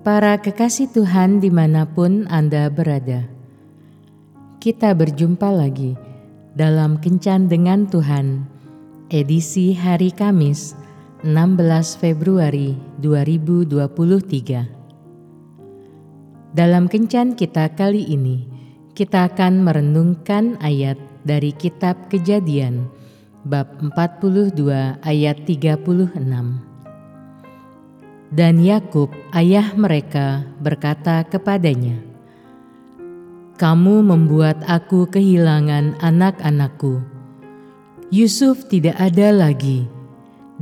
Para kekasih Tuhan di mana pun Anda berada, kita berjumpa lagi dalam Kencan Dengan Tuhan, edisi hari Kamis 16 Februari 2023. Dalam Kencan kita kali ini, kita akan merenungkan ayat dari kitab kejadian bab 42 ayat 36. Dan Yakub, ayah mereka, berkata kepadanya, "Kamu membuat aku kehilangan anak-anakku. Yusuf tidak ada lagi,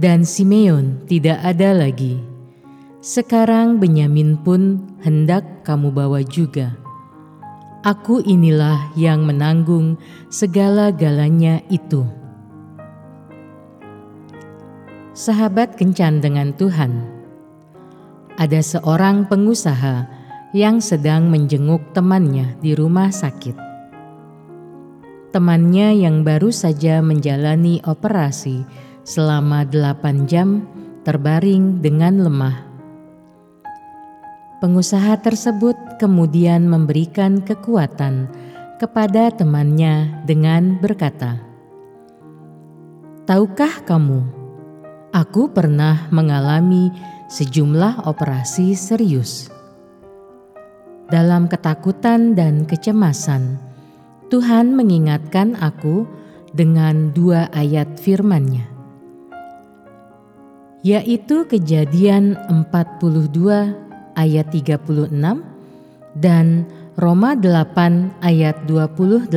dan Simeon tidak ada lagi. Sekarang Benyamin pun hendak kamu bawa juga. Aku inilah yang menanggung segala-galanya itu." Sahabat kencan dengan Tuhan. Ada seorang pengusaha yang sedang menjenguk temannya di rumah sakit. Temannya yang baru saja menjalani operasi selama delapan jam terbaring dengan lemah. Pengusaha tersebut kemudian memberikan kekuatan kepada temannya dengan berkata, "Tahukah kamu?" Aku pernah mengalami sejumlah operasi serius. Dalam ketakutan dan kecemasan, Tuhan mengingatkan aku dengan dua ayat firman-Nya, yaitu Kejadian 42 ayat 36 dan Roma 8 ayat 28.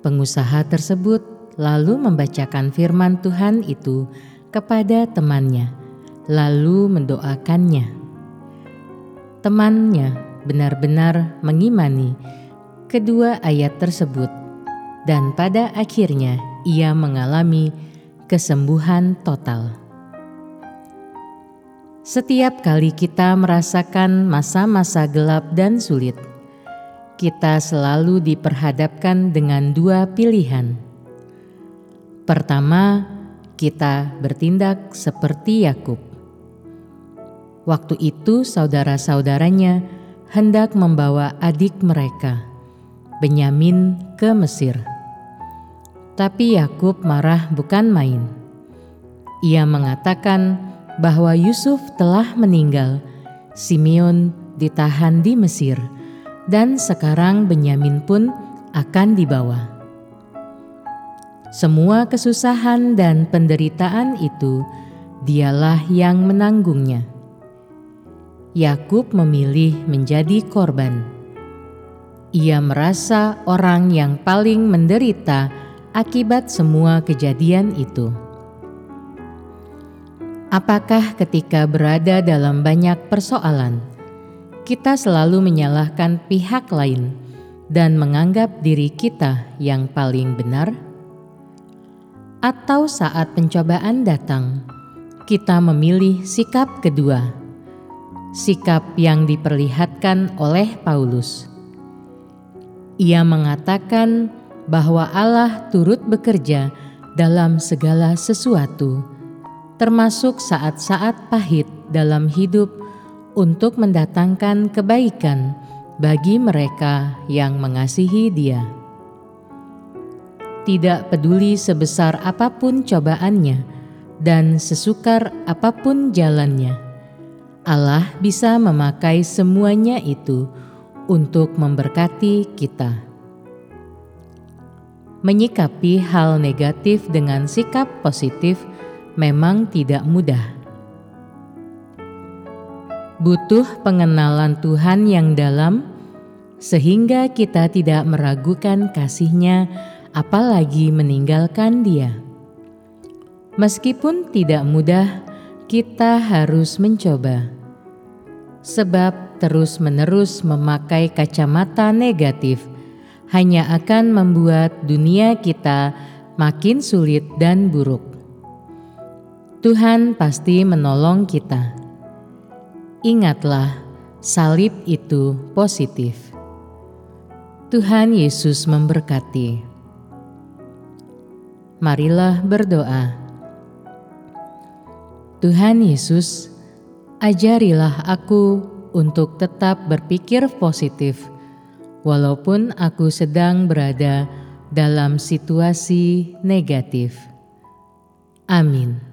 Pengusaha tersebut lalu membacakan firman Tuhan itu kepada temannya, lalu mendoakannya. Temannya benar-benar mengimani kedua ayat tersebut, dan pada akhirnya ia mengalami kesembuhan total. Setiap kali kita merasakan masa-masa gelap dan sulit, kita selalu diperhadapkan dengan dua pilihan Pertama, kita bertindak seperti Yakub. Waktu itu, saudara-saudaranya hendak membawa adik mereka, Benyamin, ke Mesir. Tapi Yakub marah bukan main. Ia mengatakan bahwa Yusuf telah meninggal, Simeon ditahan di Mesir, dan sekarang Benyamin pun akan dibawa. Semua kesusahan dan penderitaan itu dialah yang menanggungnya. Yakub memilih menjadi korban. Ia merasa orang yang paling menderita akibat semua kejadian itu. Apakah ketika berada dalam banyak persoalan, kita selalu menyalahkan pihak lain dan menganggap diri kita yang paling benar? Atau saat pencobaan datang, kita memilih sikap kedua, sikap yang diperlihatkan oleh Paulus. Ia mengatakan bahwa Allah turut bekerja dalam segala sesuatu, termasuk saat-saat pahit dalam hidup, untuk mendatangkan kebaikan bagi mereka yang mengasihi Dia tidak peduli sebesar apa pun cobaannya dan sesukar apa pun jalannya. Allah bisa memakai semuanya itu untuk memberkati kita. Menyikapi hal negatif dengan sikap positif memang tidak mudah. Butuh pengenalan Tuhan yang dalam, sehingga kita tidak meragukan kasihnya apalagi meninggalkan Dia. Meskipun tidak mudah, kita harus mencoba, sebab terus-menerus memakai kacamata negatif hanya akan membuat dunia kita makin sulit dan buruk. Tuhan pasti menolong kita. Ingatlah, salib itu positif. Tuhan Yesus memberkati. Marilah berdoa. Tuhan Yesus, Ajarilah aku untuk tetap berpikir positif, walaupun aku sedang berada dalam situasi negatif. Amin.